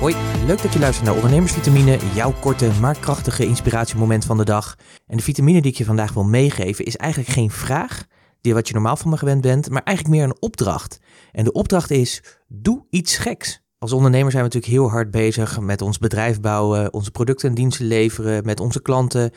Hoi, leuk dat je luistert naar Ondernemersvitamine, jouw korte maar krachtige inspiratiemoment van de dag. En de vitamine die ik je vandaag wil meegeven is eigenlijk geen vraag, die wat je normaal van me gewend bent, maar eigenlijk meer een opdracht. En de opdracht is, doe iets geks. Als ondernemer zijn we natuurlijk heel hard bezig met ons bedrijf bouwen, onze producten en diensten leveren, met onze klanten.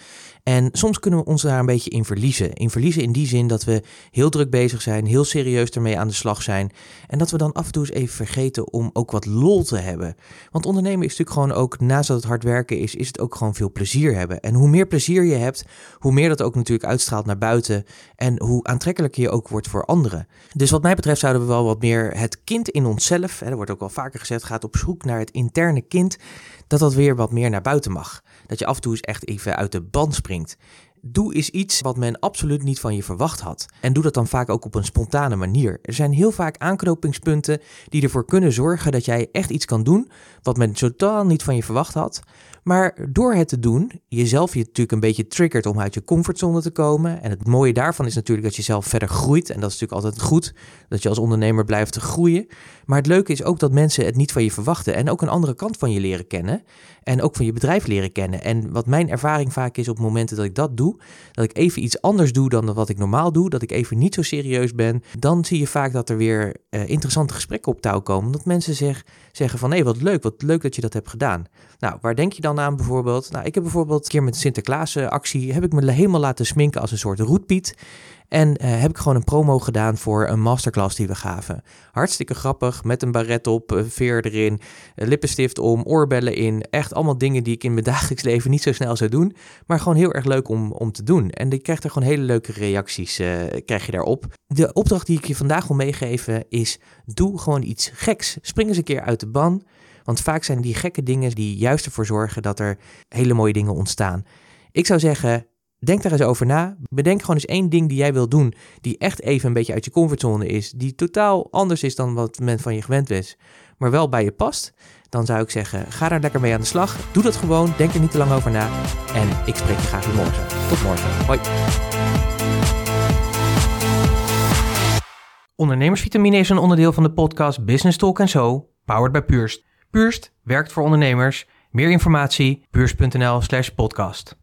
En soms kunnen we ons daar een beetje in verliezen. In verliezen in die zin dat we heel druk bezig zijn, heel serieus ermee aan de slag zijn. En dat we dan af en toe eens even vergeten om ook wat lol te hebben. Want ondernemen is natuurlijk gewoon ook, naast dat het hard werken is, is het ook gewoon veel plezier hebben. En hoe meer plezier je hebt, hoe meer dat ook natuurlijk uitstraalt naar buiten. En hoe aantrekkelijker je ook wordt voor anderen. Dus wat mij betreft zouden we wel wat meer het kind in onszelf, hè, er wordt ook wel vaker gezegd, gaat op zoek naar het interne kind, dat dat weer wat meer naar buiten mag. Dat je af en toe eens echt even uit de band springt. Doe eens iets wat men absoluut niet van je verwacht had. En doe dat dan vaak ook op een spontane manier. Er zijn heel vaak aanknopingspunten die ervoor kunnen zorgen dat jij echt iets kan doen wat men totaal niet van je verwacht had. Maar door het te doen, jezelf je natuurlijk een beetje triggert om uit je comfortzone te komen. En het mooie daarvan is natuurlijk dat je zelf verder groeit. En dat is natuurlijk altijd goed, dat je als ondernemer blijft groeien. Maar het leuke is ook dat mensen het niet van je verwachten. En ook een andere kant van je leren kennen. En ook van je bedrijf leren kennen. En wat mijn ervaring vaak is op momenten dat ik dat doe, dat ik even iets anders doe dan wat ik normaal doe, dat ik even niet zo serieus ben, dan zie je vaak dat er weer uh, interessante gesprekken op touw komen. Dat mensen zeg, zeggen van hé, wat leuk, wat leuk dat je dat hebt gedaan. Nou, waar denk je dan aan bijvoorbeeld? Nou, ik heb bijvoorbeeld een keer met Sinterklaas actie, heb ik me helemaal laten sminken als een soort roetpiet. En uh, heb ik gewoon een promo gedaan voor een masterclass die we gaven. Hartstikke grappig, met een baret op, veer erin, lippenstift om, oorbellen in. Echt allemaal dingen die ik in mijn dagelijks leven niet zo snel zou doen. Maar gewoon heel erg leuk om, om te doen. En je krijgt er gewoon hele leuke reacties uh, krijg je daarop. De opdracht die ik je vandaag wil meegeven is, doe gewoon iets geks. Spring eens een keer uit de ban. Want vaak zijn die gekke dingen die juist ervoor zorgen dat er hele mooie dingen ontstaan. Ik zou zeggen, Denk daar eens over na. Bedenk gewoon eens één ding die jij wil doen, die echt even een beetje uit je comfortzone is, die totaal anders is dan wat men van je gewend is, maar wel bij je past. Dan zou ik zeggen, ga daar lekker mee aan de slag. Doe dat gewoon, denk er niet te lang over na. En ik spreek je graag weer morgen. Tot morgen. Hoi. Ondernemersvitamine is een onderdeel van de podcast Business Talk Zo, powered by Purst. Purst werkt voor ondernemers. Meer informatie, purst.nl slash podcast.